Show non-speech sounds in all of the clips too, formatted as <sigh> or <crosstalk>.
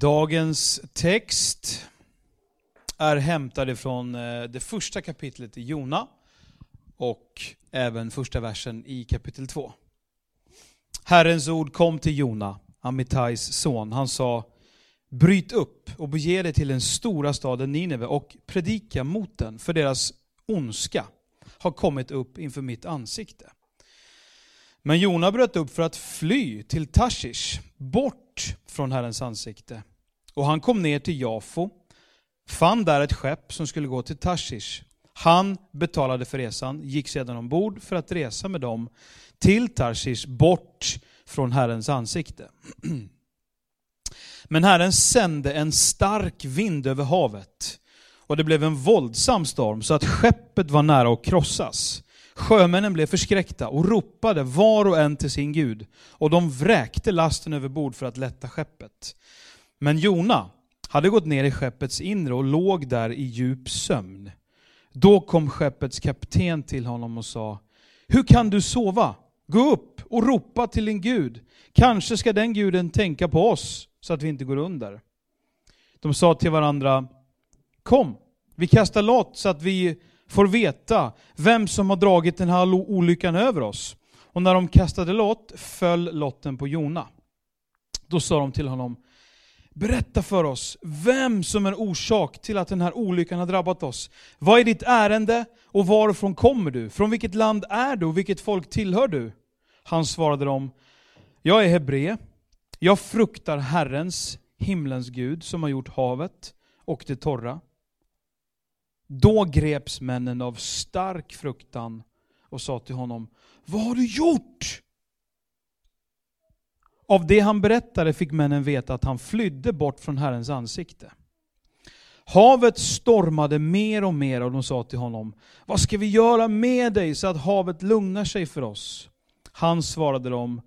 Dagens text är hämtad ifrån eh, det första kapitlet i Jona och även första versen i kapitel 2. Herrens ord kom till Jona, Amittais son. Han sa Bryt upp och bege dig till den stora staden Nineve och predika mot den, för deras ondska har kommit upp inför mitt ansikte. Men Jona bröt upp för att fly till Tashish, bort från Herrens ansikte. Och han kom ner till Jafo, fann där ett skepp som skulle gå till Tarshish. Han betalade för resan, gick sedan ombord för att resa med dem till Tarshish, bort från Herrens ansikte. Men Herren sände en stark vind över havet, och det blev en våldsam storm så att skeppet var nära att krossas. Sjömännen blev förskräckta och ropade var och en till sin Gud, och de vräkte lasten över bord för att lätta skeppet. Men Jona hade gått ner i skeppets inre och låg där i djup sömn. Då kom skeppets kapten till honom och sa, Hur kan du sova? Gå upp och ropa till din Gud. Kanske ska den guden tänka på oss så att vi inte går under. De sa till varandra, Kom, vi kastar lott så att vi får veta vem som har dragit den här olyckan över oss. Och när de kastade lott föll lotten på Jona. Då sa de till honom, Berätta för oss vem som är orsak till att den här olyckan har drabbat oss. Vad är ditt ärende och varifrån kommer du? Från vilket land är du och vilket folk tillhör du? Han svarade dem, jag är hebre. Jag fruktar Herrens, himlens Gud, som har gjort havet och det torra. Då greps männen av stark fruktan och sa till honom, vad har du gjort? Av det han berättade fick männen veta att han flydde bort från Herrens ansikte. Havet stormade mer och mer och de sa till honom, vad ska vi göra med dig så att havet lugnar sig för oss? Han svarade dem,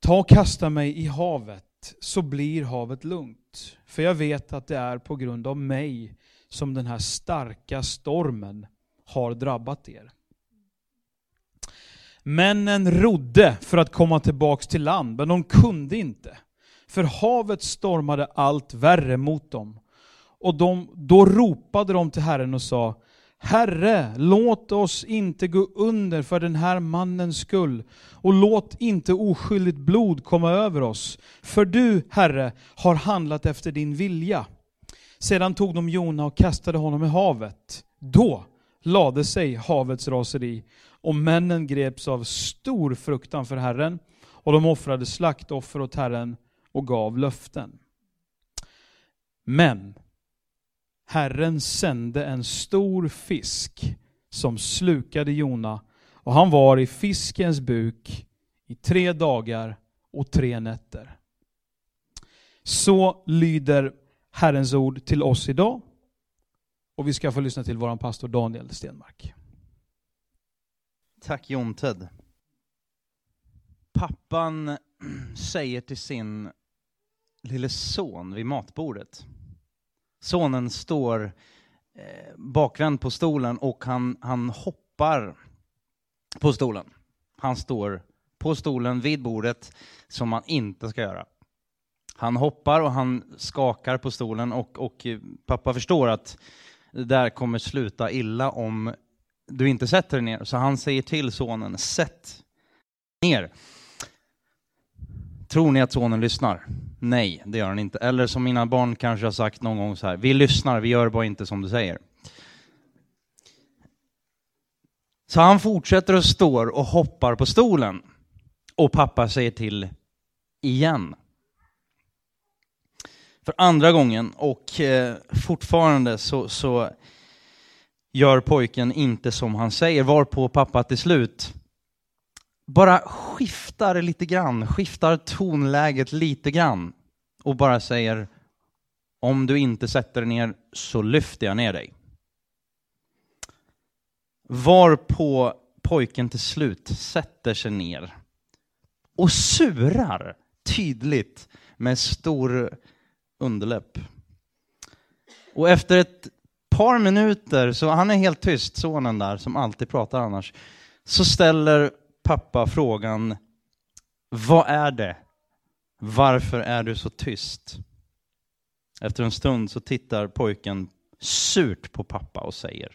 ta och kasta mig i havet så blir havet lugnt. För jag vet att det är på grund av mig som den här starka stormen har drabbat er. Männen rodde för att komma tillbaks till land, men de kunde inte. För havet stormade allt värre mot dem. Och de, då ropade de till Herren och sa, Herre, låt oss inte gå under för den här mannens skull, och låt inte oskyldigt blod komma över oss. För du, Herre, har handlat efter din vilja. Sedan tog de Jona och kastade honom i havet. Då lade sig havets raseri, och männen greps av stor fruktan för Herren, och de offrade slaktoffer åt Herren och gav löften. Men Herren sände en stor fisk som slukade Jona, och han var i fiskens buk i tre dagar och tre nätter. Så lyder Herrens ord till oss idag. Och vi ska få lyssna till vår pastor Daniel Stenmark. Tack Jonted. Pappan <clears throat> säger till sin lille son vid matbordet. Sonen står eh, bakvänd på stolen och han, han hoppar på stolen. Han står på stolen vid bordet som man inte ska göra. Han hoppar och han skakar på stolen och, och eh, pappa förstår att det där kommer sluta illa om du inte sätter dig ner. Så han säger till sonen, sätt ner. Tror ni att sonen lyssnar? Nej, det gör han inte. Eller som mina barn kanske har sagt någon gång så här, vi lyssnar, vi gör bara inte som du säger. Så han fortsätter och står och hoppar på stolen. Och pappa säger till igen. För andra gången och eh, fortfarande så, så gör pojken inte som han säger, varpå pappa till slut bara skiftar lite grann, skiftar tonläget lite grann och bara säger om du inte sätter dig ner så lyfter jag ner dig. Varpå pojken till slut sätter sig ner och surar tydligt med stor underläpp. Och efter ett par minuter, så han är helt tyst, sonen där, som alltid pratar annars, så ställer pappa frågan, vad är det? Varför är du så tyst? Efter en stund så tittar pojken surt på pappa och säger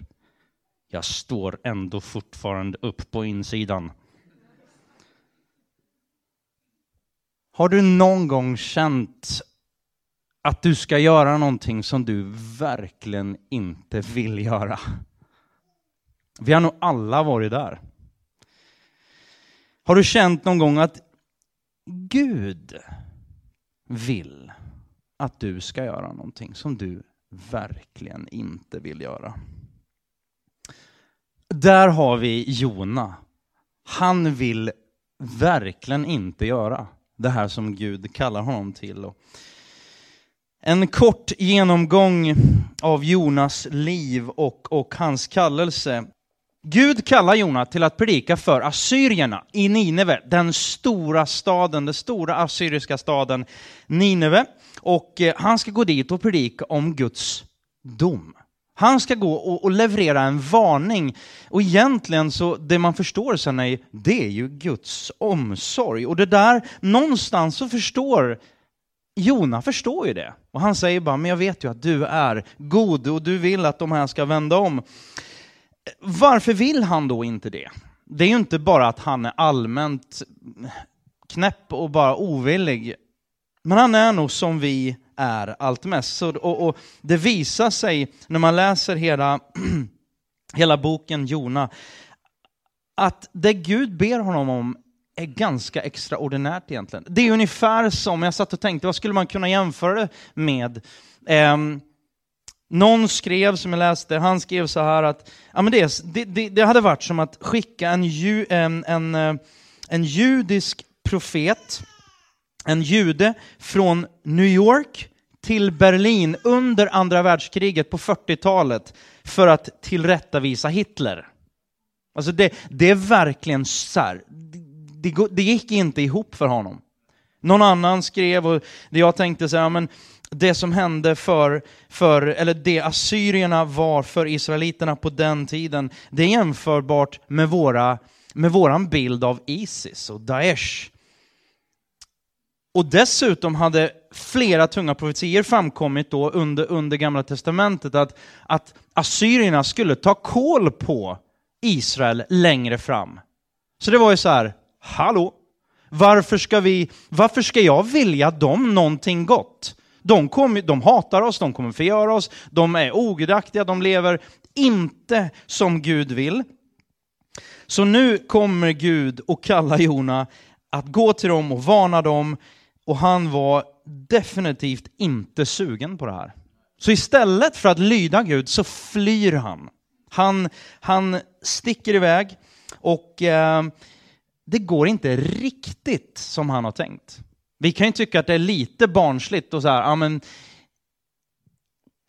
Jag står ändå fortfarande upp på insidan. Har du någon gång känt att du ska göra någonting som du verkligen inte vill göra? Vi har nog alla varit där. Har du känt någon gång att Gud vill att du ska göra någonting som du verkligen inte vill göra? Där har vi Jona. Han vill verkligen inte göra det här som Gud kallar honom till. En kort genomgång av Jonas liv och, och hans kallelse. Gud kallar Jona till att predika för assyrierna i Nineve, den stora staden, den stora assyriska staden Nineve. Och eh, han ska gå dit och predika om Guds dom. Han ska gå och, och, leverera en varning. Och egentligen så, det man förstår sen är, det är ju Guds omsorg. Och det där, någonstans så förstår Jona förstår ju det. Och han säger bara, men jag vet ju att du är god och du vill att de här ska vända om. Varför vill han då inte det? Det är ju inte bara att han är allmänt knäpp och bara ovillig. Men han är nog som vi är allt mest. Så, och, och det visar sig när man läser hela, <clears throat> hela boken Jona, att det Gud ber honom om är ganska extraordinärt egentligen. Det är ungefär som, jag satt och tänkte, vad skulle man kunna jämföra det med? Um, någon skrev, som jag läste, han skrev så här att ja, men det, det, det hade varit som att skicka en, ju, en, en, eh, en judisk profet, en jude från New York till Berlin under andra världskriget på 40-talet för att tillrättavisa Hitler. Alltså det, det är verkligen så här, det, det gick inte ihop för honom. Någon annan skrev, och det jag tänkte så här, men det som hände för, för, eller det assyrierna var för israeliterna på den tiden, det är jämförbart med, våra, med våran bild av Isis och Daesh. Och dessutom hade flera tunga profetier framkommit då under, under Gamla Testamentet att, att assyrierna skulle ta koll på Israel längre fram. Så det var ju så här, hallå, varför ska, vi, varför ska jag vilja dem någonting gott? De, kom, de hatar oss, de kommer förgöra oss, de är ogudaktiga, de lever inte som Gud vill. Så nu kommer Gud och kallar Jona att gå till dem och varna dem och han var definitivt inte sugen på det här. Så istället för att lyda Gud så flyr han. Han, han sticker iväg och eh, det går inte riktigt som han har tänkt. Vi kan ju tycka att det är lite barnsligt och så här, ja men,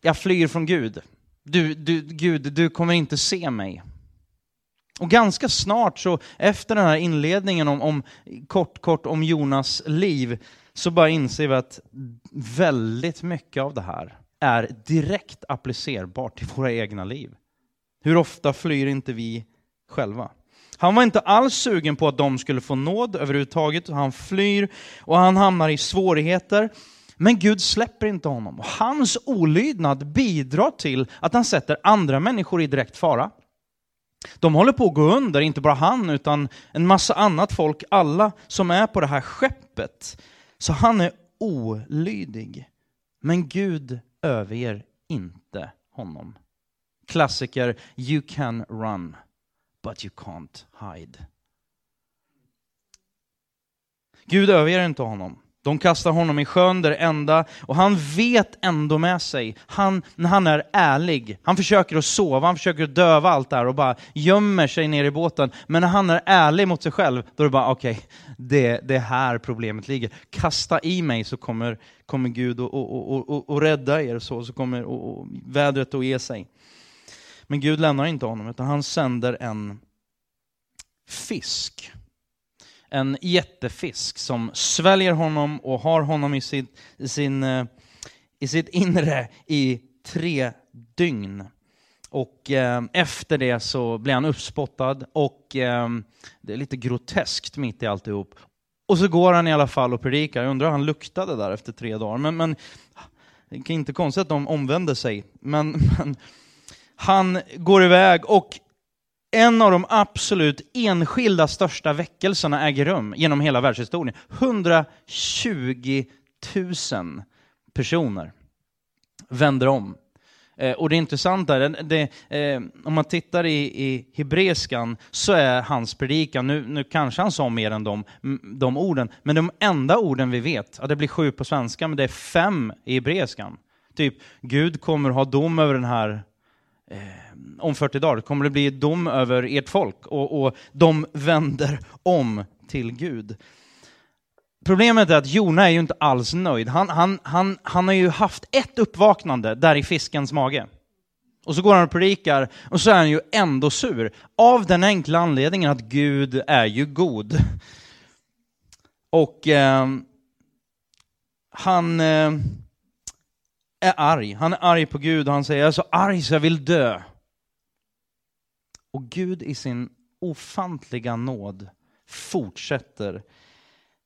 jag flyr från Gud. Du, du, Gud, du kommer inte se mig. Och ganska snart, så efter den här inledningen om, om, kort, kort om Jonas liv, så bara inser vi att väldigt mycket av det här är direkt applicerbart till våra egna liv. Hur ofta flyr inte vi själva? Han var inte alls sugen på att de skulle få nåd överhuvudtaget. Han flyr och han hamnar i svårigheter. Men Gud släpper inte honom. Och hans olydnad bidrar till att han sätter andra människor i direkt fara. De håller på att gå under, inte bara han, utan en massa annat folk, alla som är på det här skeppet. Så han är olydig. Men Gud överger inte honom. Klassiker, you can run but you can't hide. Gud överger inte honom. De kastar honom i sjön, det enda, och han vet ändå med sig, han, när han är ärlig, han försöker att sova, han försöker att döva allt det här och bara gömmer sig ner i båten. Men när han är ärlig mot sig själv, då är det bara okej, okay, det, det är här problemet ligger. Kasta i mig så kommer, kommer Gud att och, och, och, och, rädda er, så, så kommer och, vädret att ge sig. Men Gud lämnar inte honom, utan han sänder en fisk. En jättefisk som sväljer honom och har honom i, sitt, i, sin, eh, i sitt inre i tre dygn. Och eh, efter det så blir han uppspottad och eh, det är lite groteskt mitt i alltihop. Och så går han i alla fall och predikar. Jag undrar hur han luktade där efter tre dagar. Men, men Det är inte konstigt att de omvände sig. Men, <laughs> men han går iväg och en av de absolut enskilda största väckelserna äger rum genom hela världshistorien. 120 000 personer vänder om. Eh, och det intressanta är, det, eh, om man tittar i, i hebreiskan så är hans predikan, nu, nu kanske han sa mer än de, de orden, men de enda orden vi vet, ja, det blir sju på svenska, men det är fem i hebreiskan. Typ, Gud kommer ha dom över den här eh, om 40 dagar kommer det bli dom över ert folk och, och de vänder om till Gud. Problemet är att Jona är ju inte alls nöjd. Han, han, han, han har ju haft ett uppvaknande där i fiskens mage. Och så går han och predikar och så är han ju ändå sur. Av den enkla anledningen att Gud är ju god. Och eh, han eh, är arg. Han är arg på Gud och han säger jag är så arg så jag vill dö. Och Gud i sin ofantliga nåd fortsätter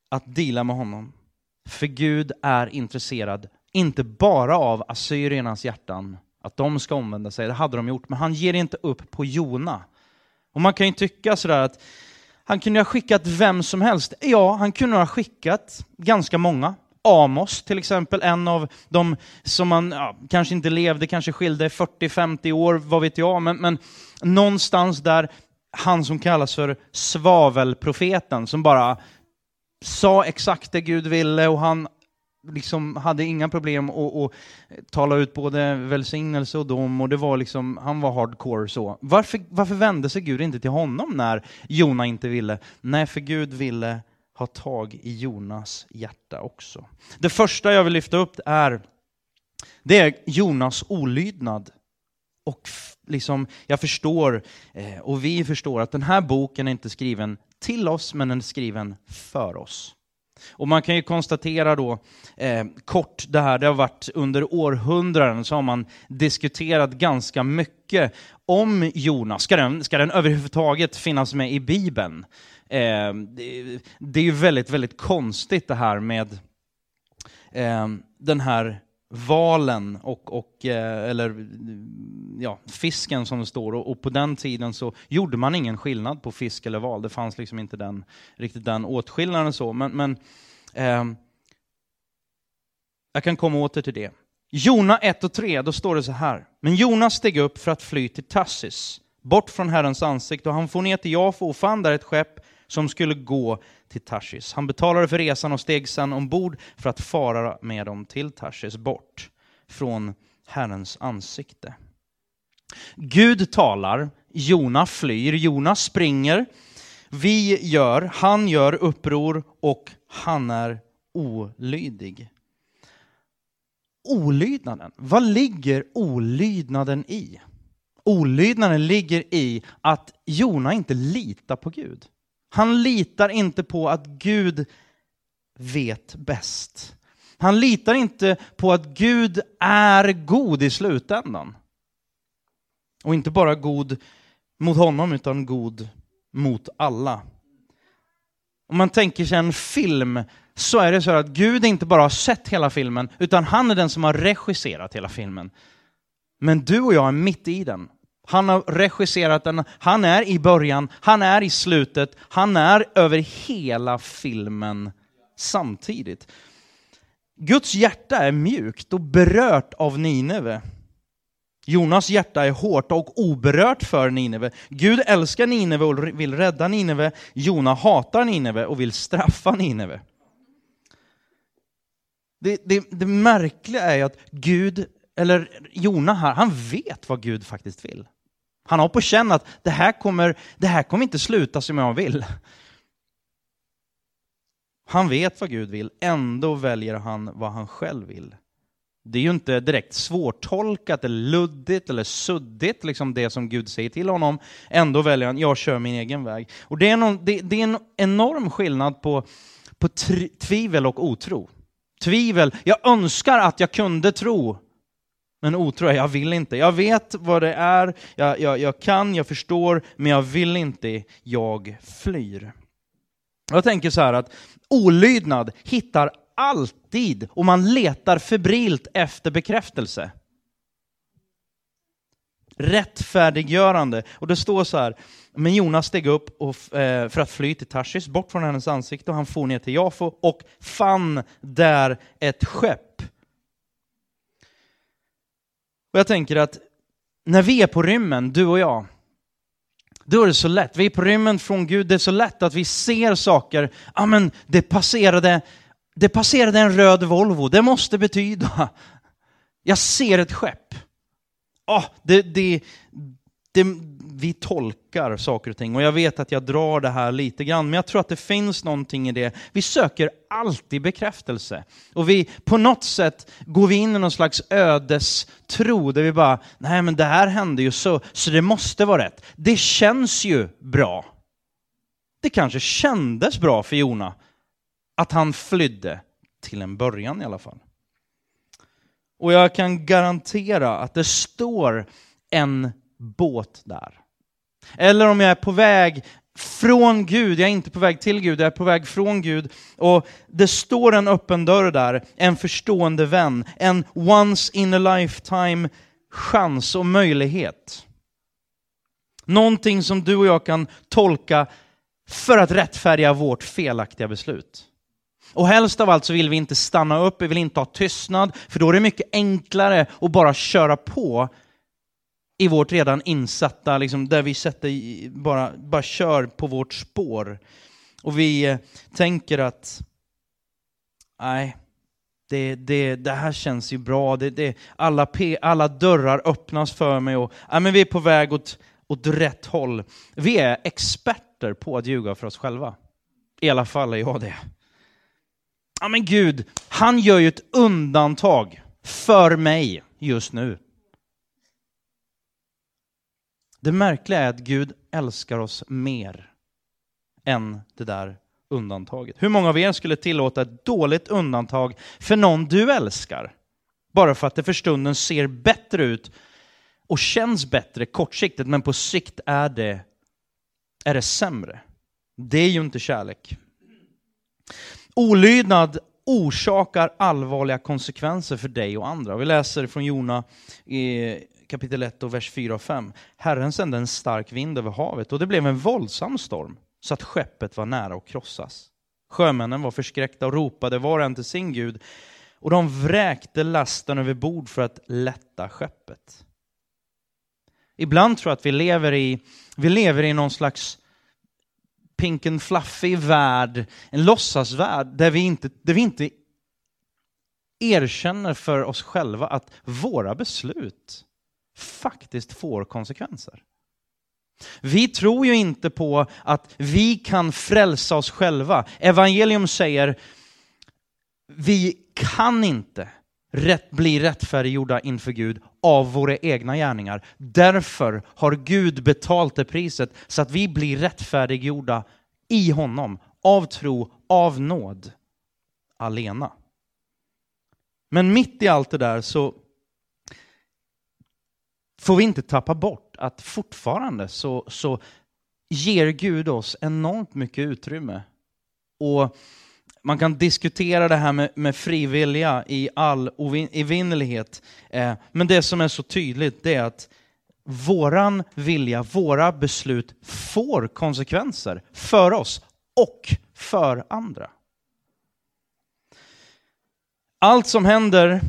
att dela med honom. För Gud är intresserad, inte bara av assyriernas hjärtan, att de ska omvända sig, det hade de gjort, men han ger inte upp på Jona. Och man kan ju tycka sådär att han kunde ha skickat vem som helst. Ja, han kunde ha skickat ganska många. Amos till exempel, en av de som man ja, kanske inte levde, kanske skilde 40-50 år, vad vet jag, men, men någonstans där han som kallas för svavelprofeten, som bara sa exakt det Gud ville och han liksom hade inga problem att, att tala ut både välsignelse och dom och det var liksom, han var hardcore så. Varför, varför vände sig Gud inte till honom när Jona inte ville? Nej, för Gud ville ha tag i Jonas hjärta också. Det första jag vill lyfta upp är, det är Jonas olydnad. Och liksom, jag förstår, eh, och vi förstår, att den här boken är inte skriven till oss, men den är skriven för oss. Och man kan ju konstatera då eh, kort det här, det har varit under århundraden så har man diskuterat ganska mycket om Jonas. Ska den, ska den överhuvudtaget finnas med i Bibeln? Eh, det, det, är ju väldigt, väldigt konstigt det här med eh, den här valen och, och eh, eller ja, fisken som det står. Och, och, på den tiden så gjorde man ingen skillnad på fisk eller val. Det fanns liksom inte den, riktigt den åtskillnaden så. Men, men eh, jag kan komma åter till det. Jona 1 och 3, då står det så här. Men Jona steg upp för att fly till Tassis, bort från Herrens ansikte, och han får ner till Jafo och fann där ett skepp som skulle gå till Tarsis. Han betalade för resan och steg sedan ombord för att fara med dem till Tarsis, bort från Herrens ansikte. Gud talar, Jona flyr, Jona springer, vi gör, han gör uppror och han är olydig. Olydnaden, vad ligger olydnaden i? Olydnaden ligger i att Jona inte litar på Gud. Han litar inte på att Gud vet bäst. Han litar inte på att Gud är god i slutändan. Och inte bara god mot honom, utan god mot alla. Om man tänker sig en film, så är det så att Gud inte bara har sett hela filmen, utan han är den som har regisserat hela filmen. Men du och jag är mitt i den. Han har regisserat den, han är i början, han är i slutet, han är över hela filmen samtidigt. Guds hjärta är mjukt och berört av Nineve. Jonas hjärta är hårt och oberört för Nineve. Gud älskar Nineve och vill rädda Nineve. Jona hatar Nineve och vill straffa Nineve. Det, det, det märkliga är att Gud, eller Jona här, han vet vad Gud faktiskt vill. Han har på känn att det här, kommer, det här kommer inte sluta som jag vill. Han vet vad Gud vill, ändå väljer han vad han själv vill. Det är ju inte direkt svårtolkat eller luddigt eller suddigt, liksom det som Gud säger till honom. Ändå väljer han, jag kör min egen väg. Och det är, någon, det, det är en enorm skillnad på, på tvivel och otro. Tvivel, jag önskar att jag kunde tro, men otro är, jag vill inte. Jag vet vad det är, jag, jag, jag kan, jag förstår, men jag vill inte, jag flyr. Jag tänker så här att olydnad hittar alltid och man letar febrilt efter bekräftelse. Rättfärdiggörande. Och det står så här, men Jonas steg upp och, eh, för att fly till Tarsis, bort från hennes ansikte, och han for ner till Jafo och fann där ett skepp. Och jag tänker att när vi är på rymmen, du och jag, då är det så lätt. Vi är på rymmen från Gud, det är så lätt att vi ser saker. Ja, men det passerade, det passerade en röd Volvo, det måste betyda. Jag ser ett skepp. Oh, det, det, det, vi tolkar saker och ting och jag vet att jag drar det här lite grann, men jag tror att det finns någonting i det. Vi söker alltid bekräftelse. Och vi, på något sätt går vi in i någon slags ödestro där vi bara, nej men det här hände ju så, så det måste vara rätt. Det känns ju bra. Det kanske kändes bra för Jona att han flydde, till en början i alla fall. Och jag kan garantera att det står en båt där. Eller om jag är på väg från Gud, jag är inte på väg till Gud, jag är på väg från Gud. Och det står en öppen dörr där, en förstående vän, en once in a lifetime chans och möjlighet. Någonting som du och jag kan tolka för att rättfärdiga vårt felaktiga beslut. Och helst av allt så vill vi inte stanna upp, vi vill inte ha tystnad, för då är det mycket enklare att bara köra på i vårt redan insatta, liksom, där vi sätter, bara, bara kör på vårt spår. Och vi eh, tänker att, nej, det, det, det här känns ju bra, det, det, alla, alla dörrar öppnas för mig och ja, men vi är på väg åt, åt rätt håll. Vi är experter på att ljuga för oss själva. I alla fall är jag det. Ja men Gud, han gör ju ett undantag för mig just nu. Det märkliga är att Gud älskar oss mer än det där undantaget. Hur många av er skulle tillåta ett dåligt undantag för någon du älskar? Bara för att det för stunden ser bättre ut och känns bättre kortsiktigt, men på sikt är det, är det sämre. Det är ju inte kärlek. Olydnad orsakar allvarliga konsekvenser för dig och andra. Vi läser från Jona kapitel 1 och vers 4 och 5. Herren sände en stark vind över havet och det blev en våldsam storm så att skeppet var nära att krossas. Sjömännen var förskräckta och ropade var och en till sin gud och de vräkte lasten över bord för att lätta skeppet. Ibland tror jag att vi lever i, vi lever i någon slags pink and fluffy värld, en låtsasvärld där vi inte, där vi inte erkänner för oss själva att våra beslut faktiskt får konsekvenser. Vi tror ju inte på att vi kan frälsa oss själva. Evangelium säger vi kan inte rätt, bli rättfärdiggjorda inför Gud av våra egna gärningar. Därför har Gud betalt det priset så att vi blir rättfärdiggjorda i honom, av tro, av nåd, alena. Men mitt i allt det där så får vi inte tappa bort att fortfarande så, så ger Gud oss enormt mycket utrymme. Och man kan diskutera det här med, med frivilliga i all evinnerlighet. Eh, men det som är så tydligt det är att våran vilja, våra beslut får konsekvenser för oss och för andra. Allt som händer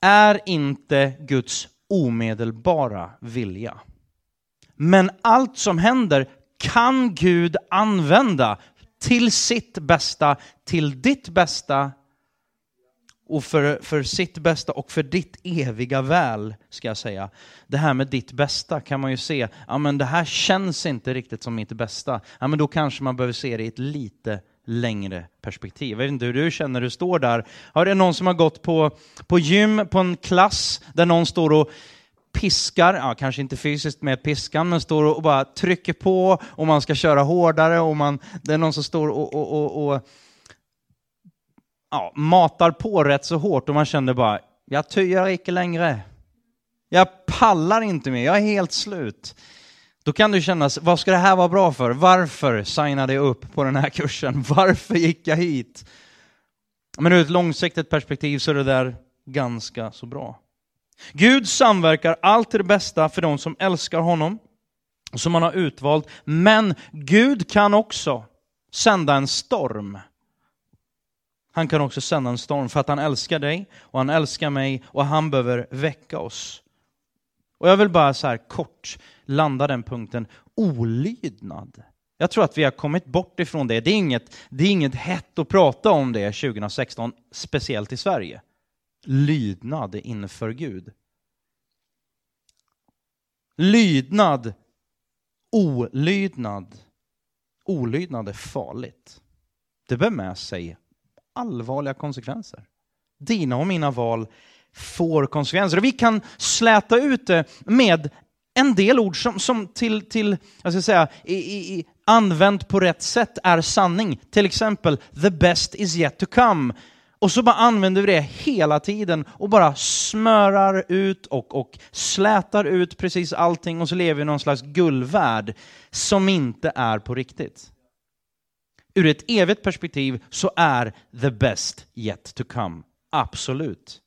är inte Guds omedelbara vilja. Men allt som händer kan Gud använda till sitt bästa, till ditt bästa och för, för sitt bästa och för ditt eviga väl, ska jag säga. Det här med ditt bästa kan man ju se, ja men det här känns inte riktigt som mitt bästa. Ja men då kanske man behöver se det i ett lite längre perspektiv. Jag vet inte hur du känner, du står där. Har det någon som har gått på, på gym, på en klass, där någon står och piskar, ja, kanske inte fysiskt med piskan, men står och bara trycker på och man ska köra hårdare och man, det är någon som står och, och, och, och ja, matar på rätt så hårt och man känner bara, jag tyar icke längre. Jag pallar inte mer, jag är helt slut. Då kan du känna, vad ska det här vara bra för? Varför signade jag upp på den här kursen? <laughs> Varför gick jag hit? Men ur ett långsiktigt perspektiv så är det där ganska så bra. Gud samverkar allt till det bästa för de som älskar honom, som han har utvalt. Men Gud kan också sända en storm. Han kan också sända en storm för att han älskar dig och han älskar mig och han behöver väcka oss. Och jag vill bara så här kort landa den punkten. Olydnad. Jag tror att vi har kommit bort ifrån det. Det är inget, det är inget hett att prata om det 2016, speciellt i Sverige. Lydnad inför Gud. Lydnad, olydnad. Olydnad är farligt. Det bär med sig allvarliga konsekvenser. Dina och mina val får konsekvenser. Och vi kan släta ut det med en del ord som, som till, till jag ska säga, i, i, använt på rätt sätt är sanning. Till exempel, the best is yet to come. Och så bara använder vi det hela tiden och bara smörar ut och, och slätar ut precis allting och så lever vi i någon slags guldvärld som inte är på riktigt. Ur ett evigt perspektiv så är the best yet to come. Absolut.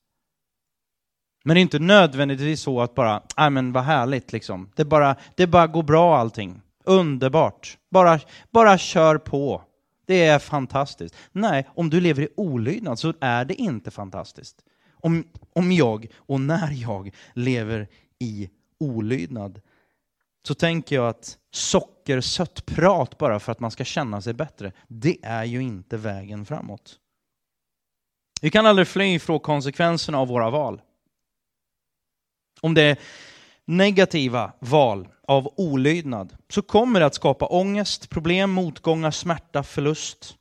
Men det är inte nödvändigtvis så att bara, nej men vad härligt liksom. Det bara, det bara går bra allting. Underbart. Bara, bara kör på. Det är fantastiskt. Nej, om du lever i olydnad så är det inte fantastiskt. Om, om jag och när jag lever i olydnad så tänker jag att sockersött prat bara för att man ska känna sig bättre, det är ju inte vägen framåt. Vi kan aldrig fly från konsekvenserna av våra val. Om det är negativa val av olydnad så kommer det att skapa ångest, problem, motgångar, smärta, förlust.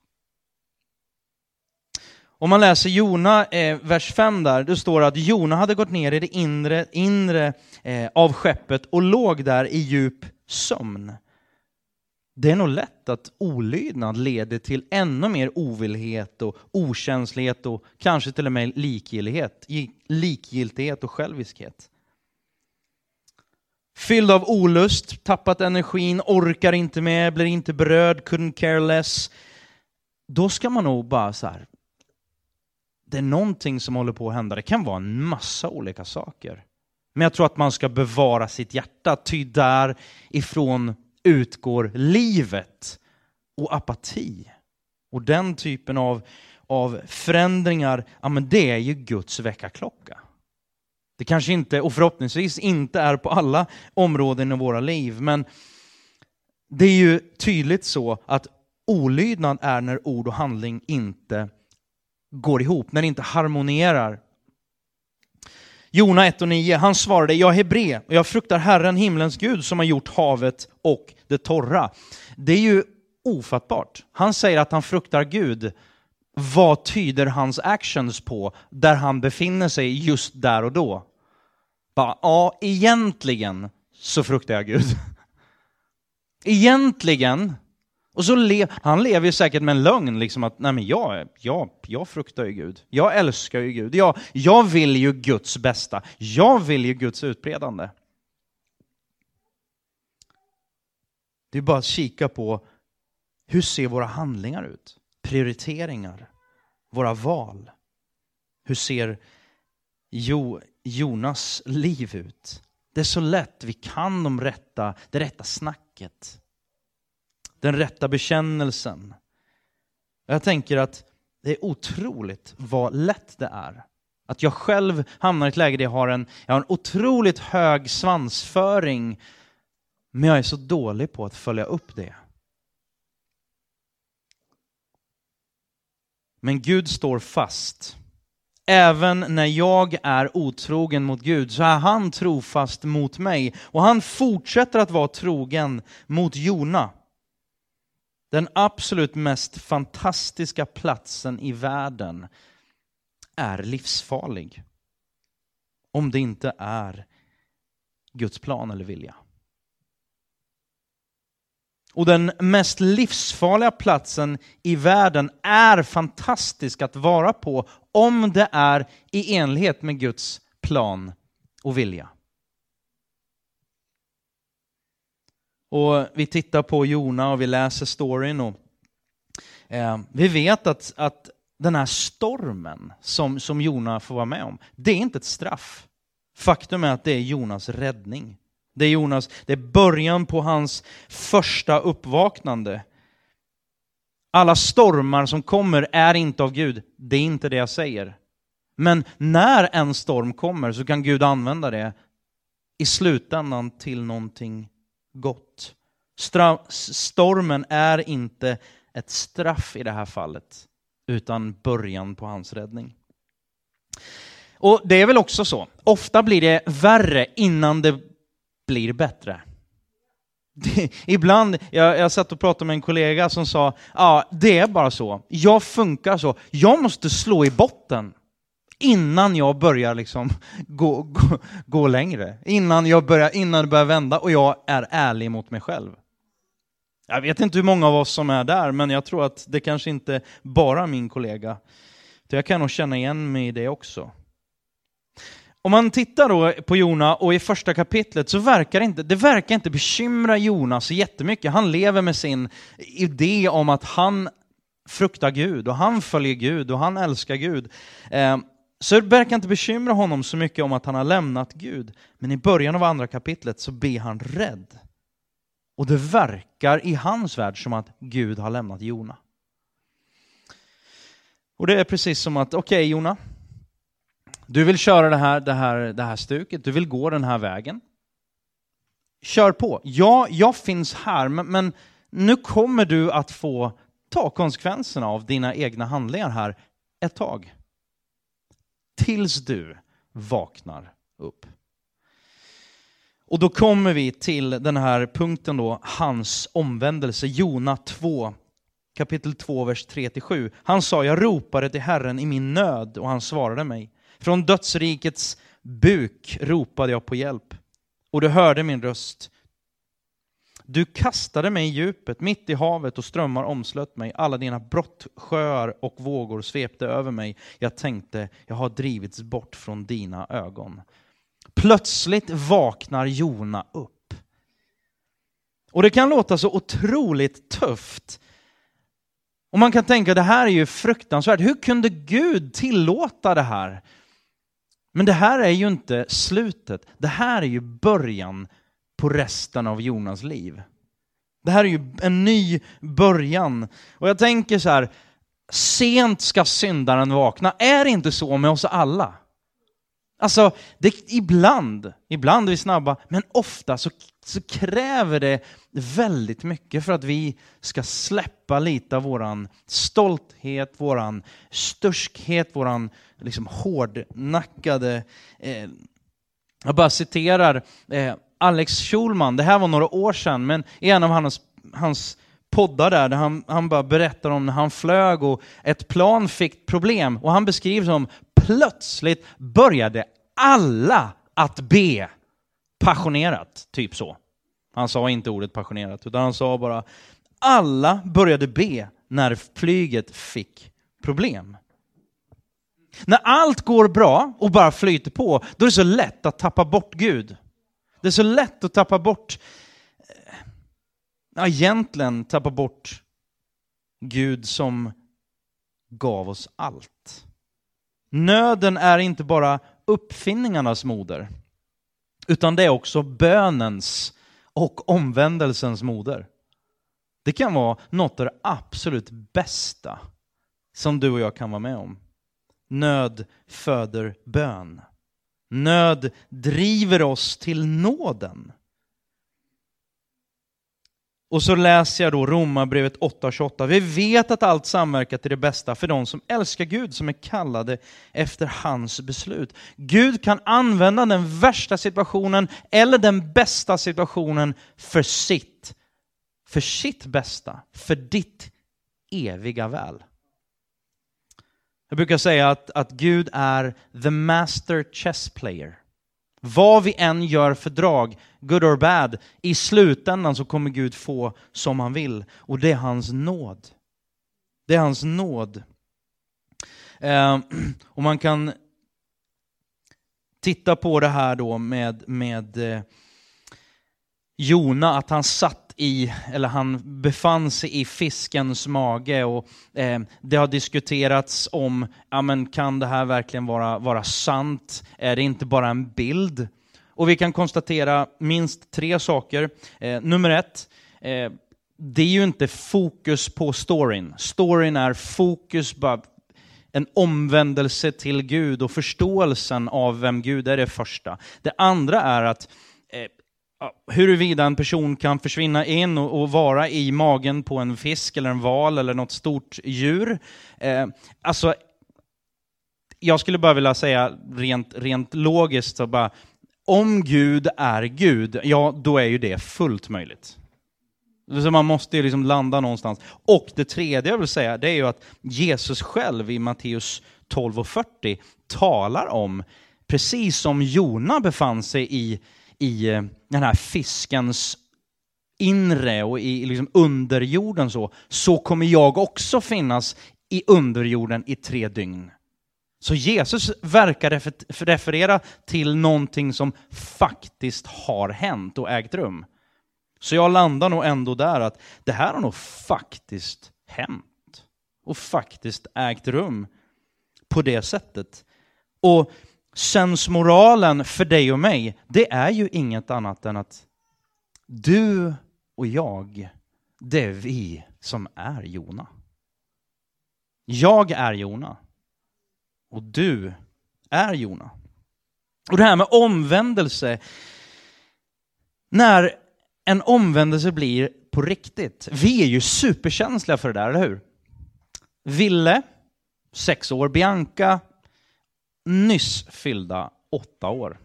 Om man läser Jona, eh, vers 5 där, det står att Jona hade gått ner i det inre, inre eh, av skeppet och låg där i djup sömn. Det är nog lätt att olydnad leder till ännu mer ovillighet och okänslighet och kanske till och med likgiltighet, likgiltighet och själviskhet. Fylld av olust, tappat energin, orkar inte med, blir inte berörd, couldn't care less. Då ska man nog bara så här, det är någonting som håller på att hända. Det kan vara en massa olika saker. Men jag tror att man ska bevara sitt hjärta, ty därifrån utgår livet och apati. Och den typen av, av förändringar, ja men det är ju Guds väckarklocka. Det kanske inte, och förhoppningsvis inte är på alla områden i våra liv, men det är ju tydligt så att olydnad är när ord och handling inte går ihop, när det inte harmonierar. Jona 1 och 9, han svarade, jag är hebre och jag fruktar Herren, himlens Gud, som har gjort havet och det torra. Det är ju ofattbart. Han säger att han fruktar Gud. Vad tyder hans actions på där han befinner sig just där och då? Bara, ja, egentligen så fruktar jag Gud. <laughs> Egentligen. Och så le han lever ju säkert med en lögn, liksom att nej men jag, jag, jag fruktar ju Gud. Jag älskar ju Gud. Jag, jag vill ju Guds bästa. Jag vill ju Guds utbredande. Det är bara att kika på hur ser våra handlingar ut? Prioriteringar, våra val. Hur ser jo, Jonas liv ut? Det är så lätt, vi kan de rätta, det rätta snacket. Den rätta bekännelsen. Jag tänker att det är otroligt vad lätt det är. Att jag själv hamnar i ett läge där jag har en, jag har en otroligt hög svansföring men jag är så dålig på att följa upp det. Men Gud står fast. Även när jag är otrogen mot Gud så är han trofast mot mig. Och han fortsätter att vara trogen mot Jona. Den absolut mest fantastiska platsen i världen är livsfarlig. Om det inte är Guds plan eller vilja. Och den mest livsfarliga platsen i världen är fantastisk att vara på om det är i enlighet med Guds plan och vilja. Och vi tittar på Jona och vi läser storyn och eh, vi vet att, att den här stormen som, som Jona får vara med om, det är inte ett straff. Faktum är att det är Jonas räddning. Det är, Jonas, det är början på hans första uppvaknande. Alla stormar som kommer är inte av Gud, det är inte det jag säger. Men när en storm kommer så kan Gud använda det i slutändan till någonting gott. stormen är inte ett straff i det här fallet, utan början på hans räddning. Och det är väl också så, ofta blir det värre innan det blir bättre. Ibland, jag, jag satt och pratade med en kollega som sa, ja det är bara så, jag funkar så, jag måste slå i botten innan jag börjar liksom gå, gå, gå längre. Innan, jag börjar, innan det börjar vända och jag är ärlig mot mig själv. Jag vet inte hur många av oss som är där, men jag tror att det kanske inte bara är min kollega. Jag kan nog känna igen mig i det också. Om man tittar då på Jona och i första kapitlet så verkar det inte, det verkar inte bekymra Jona så jättemycket. Han lever med sin idé om att han fruktar Gud och han följer Gud och han älskar Gud. Eh, så det verkar inte bekymra honom så mycket om att han har lämnat Gud. Men i början av andra kapitlet så blir han rädd. Och det verkar i hans värld som att Gud har lämnat Jona. Och det är precis som att, okej okay, Jona, du vill köra det här, det, här, det här stuket, du vill gå den här vägen. Kör på. Ja, jag finns här, men, men nu kommer du att få ta konsekvenserna av dina egna handlingar här ett tag. Tills du vaknar upp. Och då kommer vi till den här punkten då, hans omvändelse, Jona 2, kapitel 2, vers 3-7. Han sa, jag ropade till Herren i min nöd och han svarade mig. Från dödsrikets buk ropade jag på hjälp och du hörde min röst. Du kastade mig i djupet, mitt i havet och strömmar omslöt mig. Alla dina brottsjöar och vågor svepte över mig. Jag tänkte, jag har drivits bort från dina ögon. Plötsligt vaknar Jona upp. Och det kan låta så otroligt tufft. Och man kan tänka, det här är ju fruktansvärt. Hur kunde Gud tillåta det här? Men det här är ju inte slutet. Det här är ju början på resten av Jonas liv. Det här är ju en ny början. Och jag tänker så här, sent ska syndaren vakna. Är det inte så med oss alla? Alltså, det, ibland, ibland är vi snabba, men ofta så, så kräver det väldigt mycket för att vi ska släppa lite av våran stolthet, våran sturskhet, våran liksom hårdnackade... Eh, jag bara citerar eh, Alex Schulman, det här var några år sedan, men i en av hans, hans poddar där, där han, han bara berättar om när han flög och ett plan fick problem. Och han beskriver som plötsligt började alla att be passionerat, typ så. Han sa inte ordet passionerat, utan han sa bara alla började be när flyget fick problem. När allt går bra och bara flyter på, då är det så lätt att tappa bort Gud. Det är så lätt att tappa bort, eh, ja, egentligen tappa bort Gud som gav oss allt. Nöden är inte bara uppfinningarnas moder, utan det är också bönens och omvändelsens moder. Det kan vara något av det absolut bästa som du och jag kan vara med om. Nöd föder bön. Nöd driver oss till nåden. Och så läser jag då Romarbrevet 8.28. Vi vet att allt samverkar till det bästa för de som älskar Gud, som är kallade efter hans beslut. Gud kan använda den värsta situationen eller den bästa situationen för sitt, för sitt bästa, för ditt eviga väl. Jag brukar säga att, att Gud är the master chess player. Vad vi än gör för drag, good or bad, i slutändan så kommer Gud få som han vill. Och det är hans nåd. Det är hans nåd. Eh, <clears throat> och man kan titta på det här då med, med eh, Jona, att han satt i, eller han befann sig i fiskens mage och eh, det har diskuterats om, ja men kan det här verkligen vara, vara sant? Är det inte bara en bild? Och vi kan konstatera minst tre saker. Eh, nummer ett, eh, det är ju inte fokus på storyn. Storyn är fokus bara en omvändelse till Gud och förståelsen av vem Gud är det första. Det andra är att huruvida en person kan försvinna in och, och, vara i magen på en fisk eller en val eller något stort djur. Eh, alltså, jag skulle bara vilja säga rent, rent logiskt, så bara, om Gud är Gud, ja då är ju det fullt möjligt. Så man måste ju liksom landa någonstans. Och det tredje jag vill säga, det är ju att Jesus själv i Matteus 12 och 40 talar om, precis som Jona befann sig i, i eh, den här fiskens inre och i liksom underjorden så, så kommer jag också finnas i underjorden i tre dygn. Så Jesus verkar referera till någonting som faktiskt har hänt och ägt rum. Så jag landar nog ändå där att det här har nog faktiskt hänt och faktiskt ägt rum på det sättet. Och sensmoralen för dig och mig, det är ju inget annat än att du och jag, det är vi som är Jona. Jag är Jona. Och du är Jona. Och det här med omvändelse, när en omvändelse blir på riktigt. Vi är ju superkänsliga för det där, eller hur? Ville, sex år, Bianca, nyss fyllda åtta år.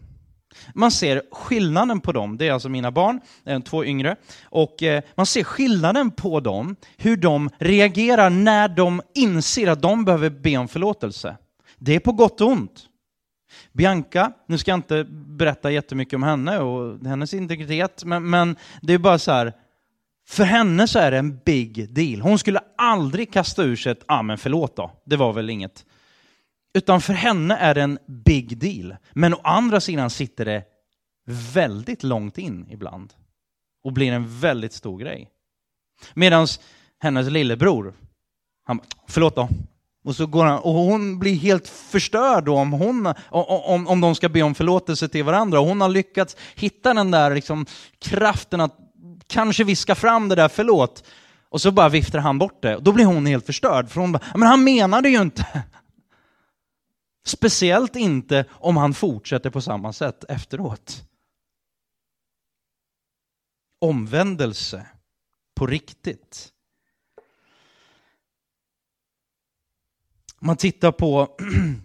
Man ser skillnaden på dem, det är alltså mina barn, eh, två yngre, och eh, man ser skillnaden på dem, hur de reagerar när de inser att de behöver be om förlåtelse. Det är på gott och ont. Bianca, nu ska jag inte berätta jättemycket om henne och hennes integritet, men, men det är bara så här, för henne så är det en big deal. Hon skulle aldrig kasta ur sig ett, ah, men förlåt då, det var väl inget. Utan för henne är det en big deal. Men å andra sidan sitter det väldigt långt in ibland och blir en väldigt stor grej. Medan hennes lillebror, han förlåt då, och, så går han, och hon blir helt förstörd om, hon, om, om de ska be om förlåtelse till varandra. Och hon har lyckats hitta den där liksom, kraften att kanske viska fram det där förlåt. Och så bara viftar han bort det. Och då blir hon helt förstörd. För hon bara, men han menade ju inte. Speciellt inte om han fortsätter på samma sätt efteråt. Omvändelse på riktigt. Om man tittar på,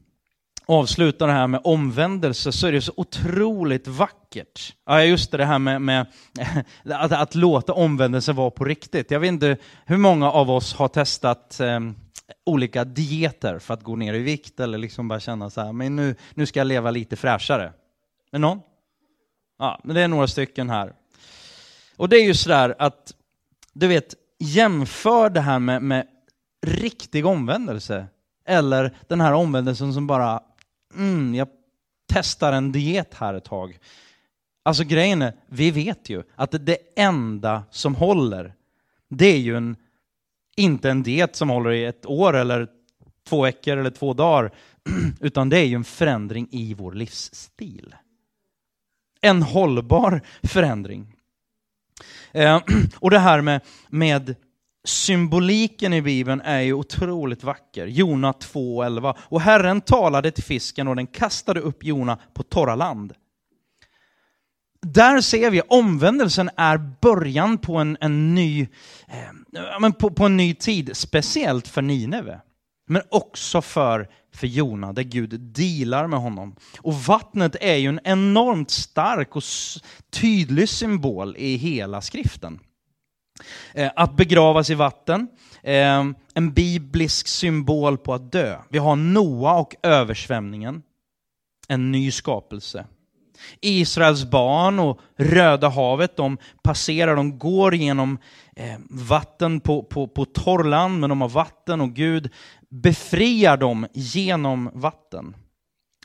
<clears throat> avslutar det här med omvändelse, så är det så otroligt vackert. Ja, just det det här med, med <laughs> att, att, låta omvändelse vara på riktigt. Jag vet inte hur många av oss har testat eh, olika dieter för att gå ner i vikt eller liksom bara känna så här, men nu, nu ska jag leva lite fräschare. Är någon? Ja, men det är några stycken här. Och det är ju sådär att, du vet, jämför det här med, med riktig omvändelse eller den här omvändelsen som bara, mm, jag testar en diet här ett tag. Alltså grejen är, vi vet ju att det enda som håller, det är ju en, inte en diet som håller i ett år eller två veckor eller två dagar, <clears throat> utan det är ju en förändring i vår livsstil. En hållbar förändring. Eh, <clears throat> och det här med, med symboliken i Bibeln är ju otroligt vacker. Jona 2.11. Och Herren talade till fisken och den kastade upp Jona på torra land. Där ser vi omvändelsen är början på en, en ny, eh, på, på, en ny tid, speciellt för Nineve. Men också för, för Jona, där Gud dealar med honom. Och vattnet är ju en enormt stark och tydlig symbol i hela skriften. Eh, att begravas i vatten, eh, en biblisk symbol på att dö. Vi har Noa och översvämningen, en ny skapelse. Israels barn och Röda havet, de passerar, de går genom eh, vatten på, på, på torrland, men de har vatten och Gud befriar dem genom vatten.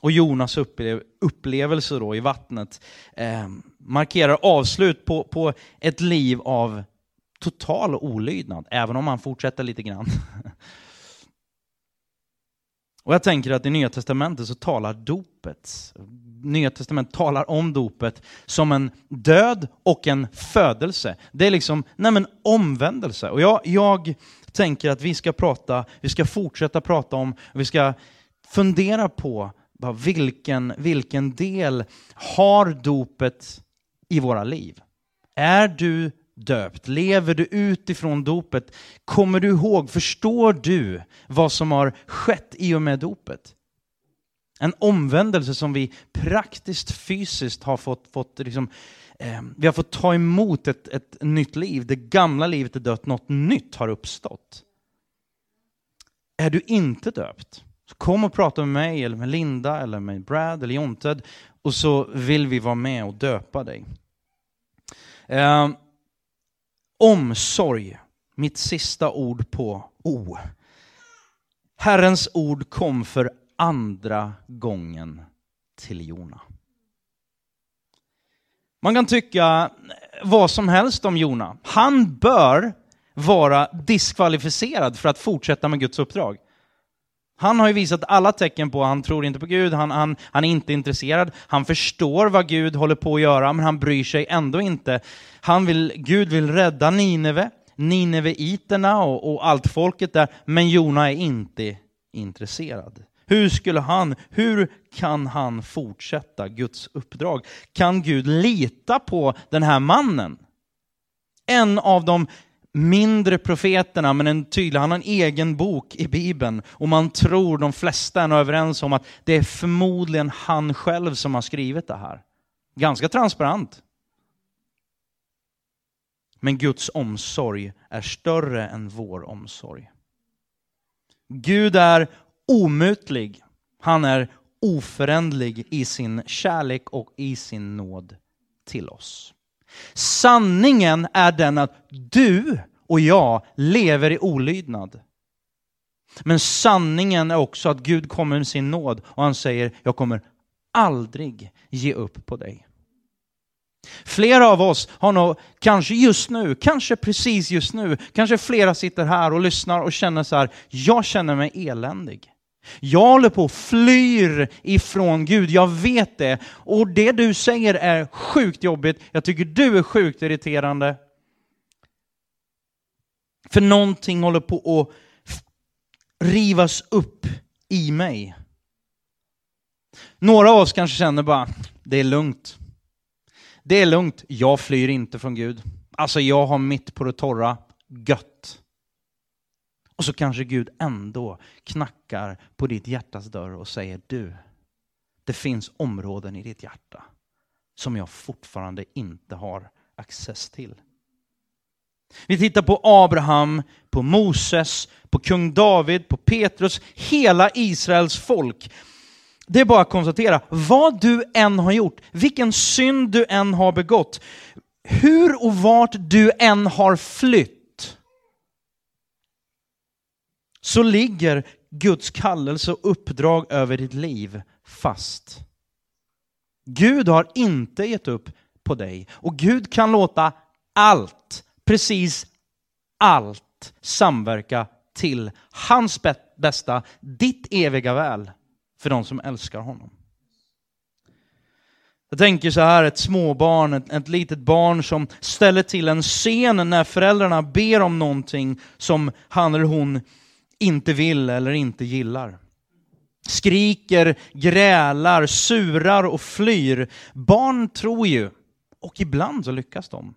Och Jonas upplev upplevelse då i vattnet eh, markerar avslut på, på ett liv av total olydnad, även om han fortsätter lite grann. <laughs> Och jag tänker att i Nya Testamentet så talar dopet, Nya Testamentet talar om dopet som en död och en födelse. Det är liksom, nej men omvändelse. Och jag, jag tänker att vi ska prata, vi ska fortsätta prata om, vi ska fundera på vilken, vilken del har dopet i våra liv? Är du döpt? Lever du utifrån dopet? Kommer du ihåg, förstår du vad som har skett i och med dopet? En omvändelse som vi praktiskt fysiskt har fått, fått liksom, eh, vi har fått ta emot ett, ett nytt liv. Det gamla livet är dött, något nytt har uppstått. Är du inte döpt? Så kom och prata med mig, eller med Linda, eller med Brad, eller Jonted, och så vill vi vara med och döpa dig. Eh, omsorg, mitt sista ord på O. Herrens ord kom för andra gången till Jona. Man kan tycka vad som helst om Jona. Han bör vara diskvalificerad för att fortsätta med Guds uppdrag. Han har ju visat alla tecken på att han tror inte på Gud, han, han, han är inte intresserad, han förstår vad Gud håller på att göra, men han bryr sig ändå inte. Han vill, Gud vill rädda Nineve, Nineveiterna och, och allt folket där, men Jona är inte intresserad. Hur skulle han, hur kan han fortsätta Guds uppdrag? Kan Gud lita på den här mannen? En av de mindre profeterna, men en tydlig, han har en egen bok i Bibeln. Och man tror, de flesta är överens om att det är förmodligen han själv som har skrivit det här. Ganska transparent. Men Guds omsorg är större än vår omsorg. Gud är omutlig. Han är oföränderlig i sin kärlek och i sin nåd till oss. Sanningen är den att du och jag lever i olydnad. Men sanningen är också att Gud kommer med sin nåd och han säger, jag kommer aldrig ge upp på dig. Flera av oss har nog, kanske just nu, kanske precis just nu, kanske flera sitter här och lyssnar och känner så här, jag känner mig eländig. Jag håller på och flyr ifrån Gud, jag vet det. Och det du säger är sjukt jobbigt, jag tycker du är sjukt irriterande. För någonting håller på att rivas upp i mig. Några av oss kanske känner bara, det är lugnt. Det är lugnt, jag flyr inte från Gud. Alltså jag har mitt på det torra, gött. Och så kanske Gud ändå knackar på ditt hjärtas dörr och säger du, det finns områden i ditt hjärta som jag fortfarande inte har access till. Vi tittar på Abraham, på Moses, på kung David, på Petrus, hela Israels folk. Det är bara att konstatera, vad du än har gjort, vilken synd du än har begått, hur och vart du än har flytt, så ligger Guds kallelse och uppdrag över ditt liv fast. Gud har inte gett upp på dig och Gud kan låta allt, precis allt samverka till hans bästa, ditt eviga väl för de som älskar honom. Jag tänker så här, ett småbarn, ett, ett litet barn som ställer till en scen när föräldrarna ber om någonting som han eller hon inte vill eller inte gillar. Skriker, grälar, surar och flyr. Barn tror ju, och ibland så lyckas de.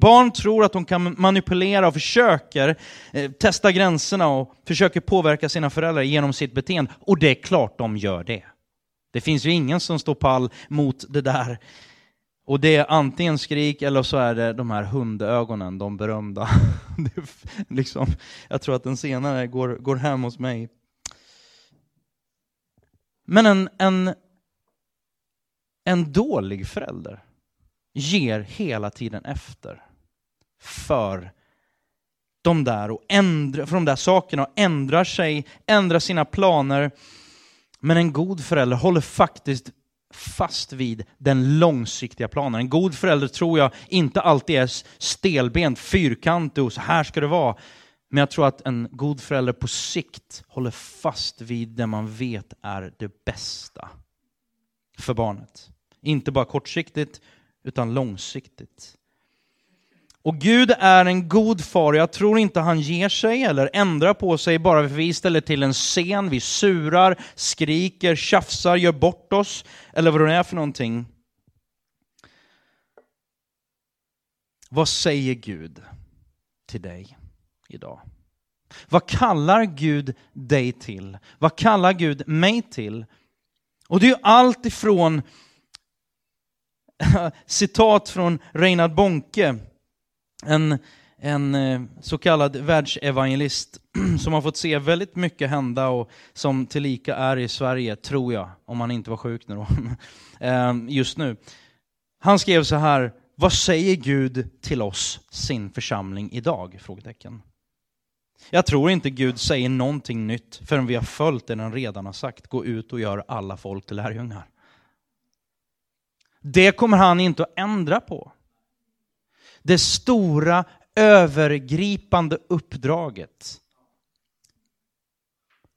Barn tror att de kan manipulera och försöker eh, testa gränserna och försöker påverka sina föräldrar genom sitt beteende. Och det är klart de gör det. Det finns ju ingen som står pall mot det där. Och det är antingen skrik eller så är det de här hundögonen, de berömda. <laughs> liksom, jag tror att den senare går, går hem hos mig. Men en, en, en dålig förälder ger hela tiden efter för de där, och ändra, för de där sakerna och ändrar sig, ändrar sina planer. Men en god förälder håller faktiskt fast vid den långsiktiga planen. En god förälder tror jag inte alltid är stelbent, fyrkantig och så här ska det vara. Men jag tror att en god förälder på sikt håller fast vid det man vet är det bästa för barnet. Inte bara kortsiktigt, utan långsiktigt. Och Gud är en god far. Jag tror inte han ger sig eller ändrar på sig bara för att vi ställer till en scen, vi surar, skriker, tjafsar, gör bort oss, eller vad det är för någonting. Vad säger Gud till dig idag? Vad kallar Gud dig till? Vad kallar Gud mig till? Och det är ju allt ifrån <laughs> citat från Reinhard Bonke, en, en eh, så kallad världsevangelist <clears throat> som har fått se väldigt mycket hända och som tillika är i Sverige, tror jag, om han inte var sjuk nu då, <laughs> eh, just nu. Han skrev så här, vad säger Gud till oss, sin församling, idag? Frågetecken. Jag tror inte Gud säger någonting nytt förrän vi har följt det han redan har sagt. Gå ut och gör alla folk till lärjungar. Det kommer han inte att ändra på. Det stora övergripande uppdraget.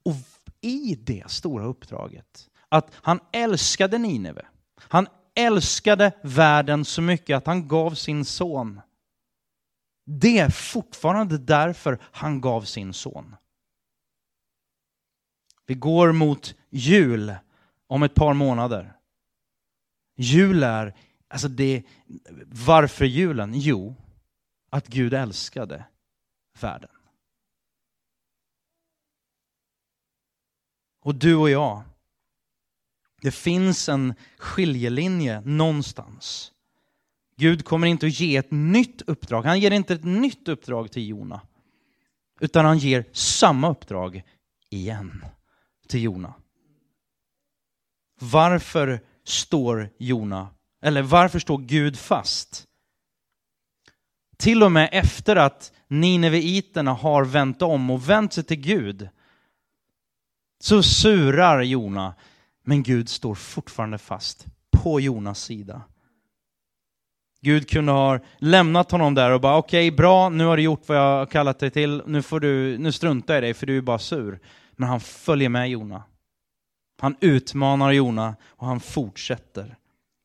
Och i det stora uppdraget, att han älskade Nineve. Han älskade världen så mycket att han gav sin son. Det är fortfarande därför han gav sin son. Vi går mot jul om ett par månader. Jul är, alltså det, varför julen? Jo, att Gud älskade världen. Och du och jag, det finns en skiljelinje någonstans. Gud kommer inte att ge ett nytt uppdrag. Han ger inte ett nytt uppdrag till Jona. Utan han ger samma uppdrag igen till Jona. Varför står Jona, eller varför står Gud fast? Till och med efter att Nineveiterna har vänt om och vänt sig till Gud så surar Jona, men Gud står fortfarande fast på Jonas sida. Gud kunde ha lämnat honom där och bara okej, okay, bra, nu har du gjort vad jag har kallat dig till, nu, får du, nu struntar jag i dig för du är bara sur. Men han följer med Jona. Han utmanar Jona och han fortsätter.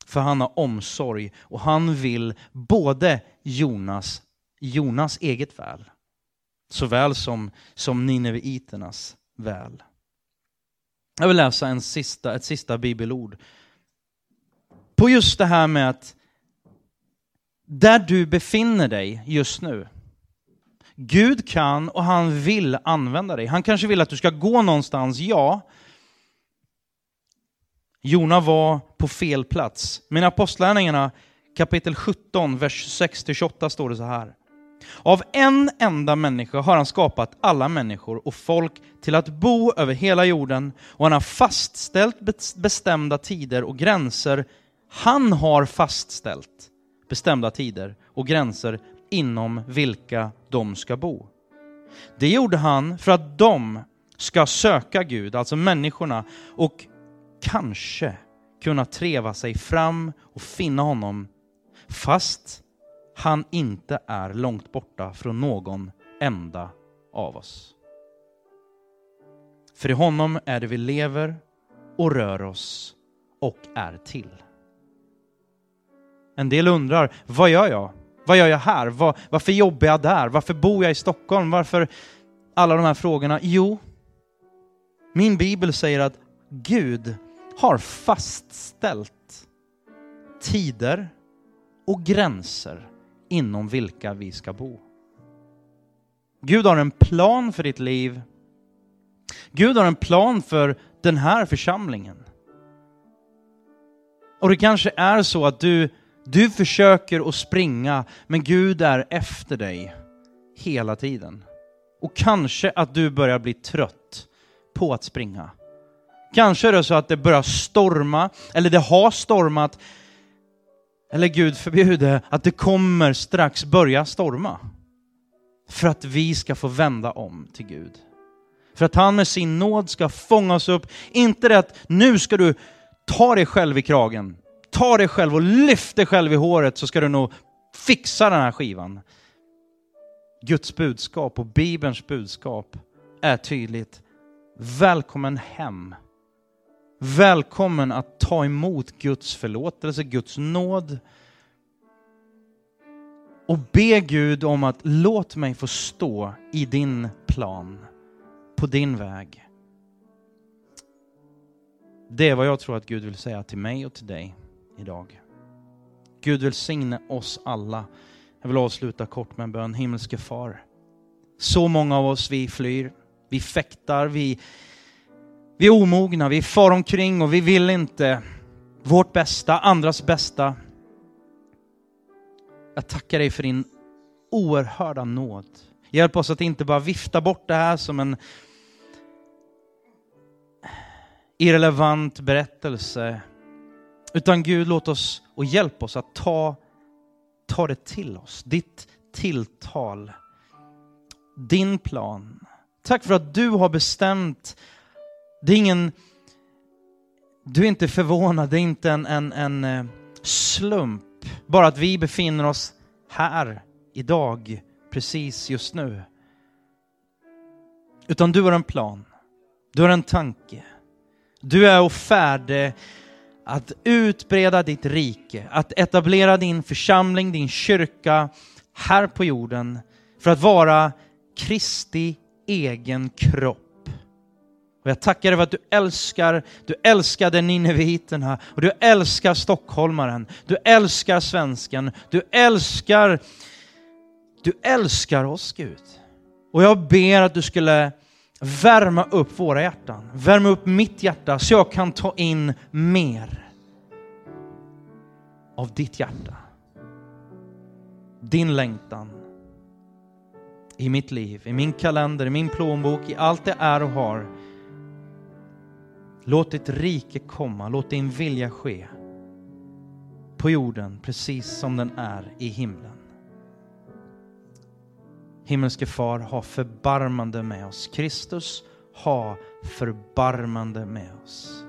För han har omsorg och han vill både Jonas, Jonas eget väl, såväl som, som Nineveiternas väl. Jag vill läsa en sista, ett sista bibelord. På just det här med att där du befinner dig just nu, Gud kan och han vill använda dig. Han kanske vill att du ska gå någonstans, ja. Jona var på fel plats. Men i Apostlärningarna kapitel 17, vers 6-28 står det så här. Av en enda människa har han skapat alla människor och folk till att bo över hela jorden och han har fastställt bestämda tider och gränser. Han har fastställt bestämda tider och gränser inom vilka de ska bo. Det gjorde han för att de ska söka Gud, alltså människorna, och kanske kunna treva sig fram och finna honom fast han inte är långt borta från någon enda av oss. För i honom är det vi lever och rör oss och är till. En del undrar, vad gör jag? Vad gör jag här? Var, varför jobbar jag där? Varför bor jag i Stockholm? Varför alla de här frågorna? Jo, min bibel säger att Gud har fastställt tider och gränser inom vilka vi ska bo. Gud har en plan för ditt liv. Gud har en plan för den här församlingen. Och det kanske är så att du, du försöker att springa, men Gud är efter dig hela tiden. Och kanske att du börjar bli trött på att springa. Kanske är det så att det börjar storma, eller det har stormat, eller Gud förbjude, att det kommer strax börja storma. För att vi ska få vända om till Gud. För att han med sin nåd ska fånga oss upp. Inte det att nu ska du ta dig själv i kragen. Ta dig själv och lyft dig själv i håret så ska du nog fixa den här skivan. Guds budskap och Bibelns budskap är tydligt. Välkommen hem. Välkommen att ta emot Guds förlåtelse, Guds nåd. Och be Gud om att låt mig få stå i din plan, på din väg. Det är vad jag tror att Gud vill säga till mig och till dig idag. Gud välsigne oss alla. Jag vill avsluta kort med en bön. Himmelske far. Så många av oss vi flyr, vi fäktar, vi, vi är omogna, vi far omkring och vi vill inte vårt bästa, andras bästa. Jag tackar dig för din oerhörda nåd. Hjälp oss att inte bara vifta bort det här som en irrelevant berättelse. Utan Gud, låt oss och hjälp oss att ta, ta det till oss. Ditt tilltal, din plan. Tack för att du har bestämt. Det är ingen, du är inte förvånad, det är inte en, en, en eh, slump. Bara att vi befinner oss här idag, precis just nu. Utan du har en plan, du har en tanke. Du är färdig att utbreda ditt rike, att etablera din församling, din kyrka här på jorden för att vara Kristi egen kropp. Och jag tackar dig för att du älskar, du älskade nineviterna och du älskar stockholmaren, du älskar svensken, du älskar, du älskar oss Gud. Och jag ber att du skulle värma upp våra hjärtan, värma upp mitt hjärta så jag kan ta in mer av ditt hjärta. Din längtan i mitt liv, i min kalender, i min plånbok, i allt det är och har. Låt ditt rike komma, låt din vilja ske på jorden precis som den är i himlen. Himmelske far, ha förbarmande med oss. Kristus, ha förbarmande med oss.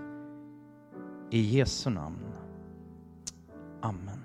I Jesu namn. Amen.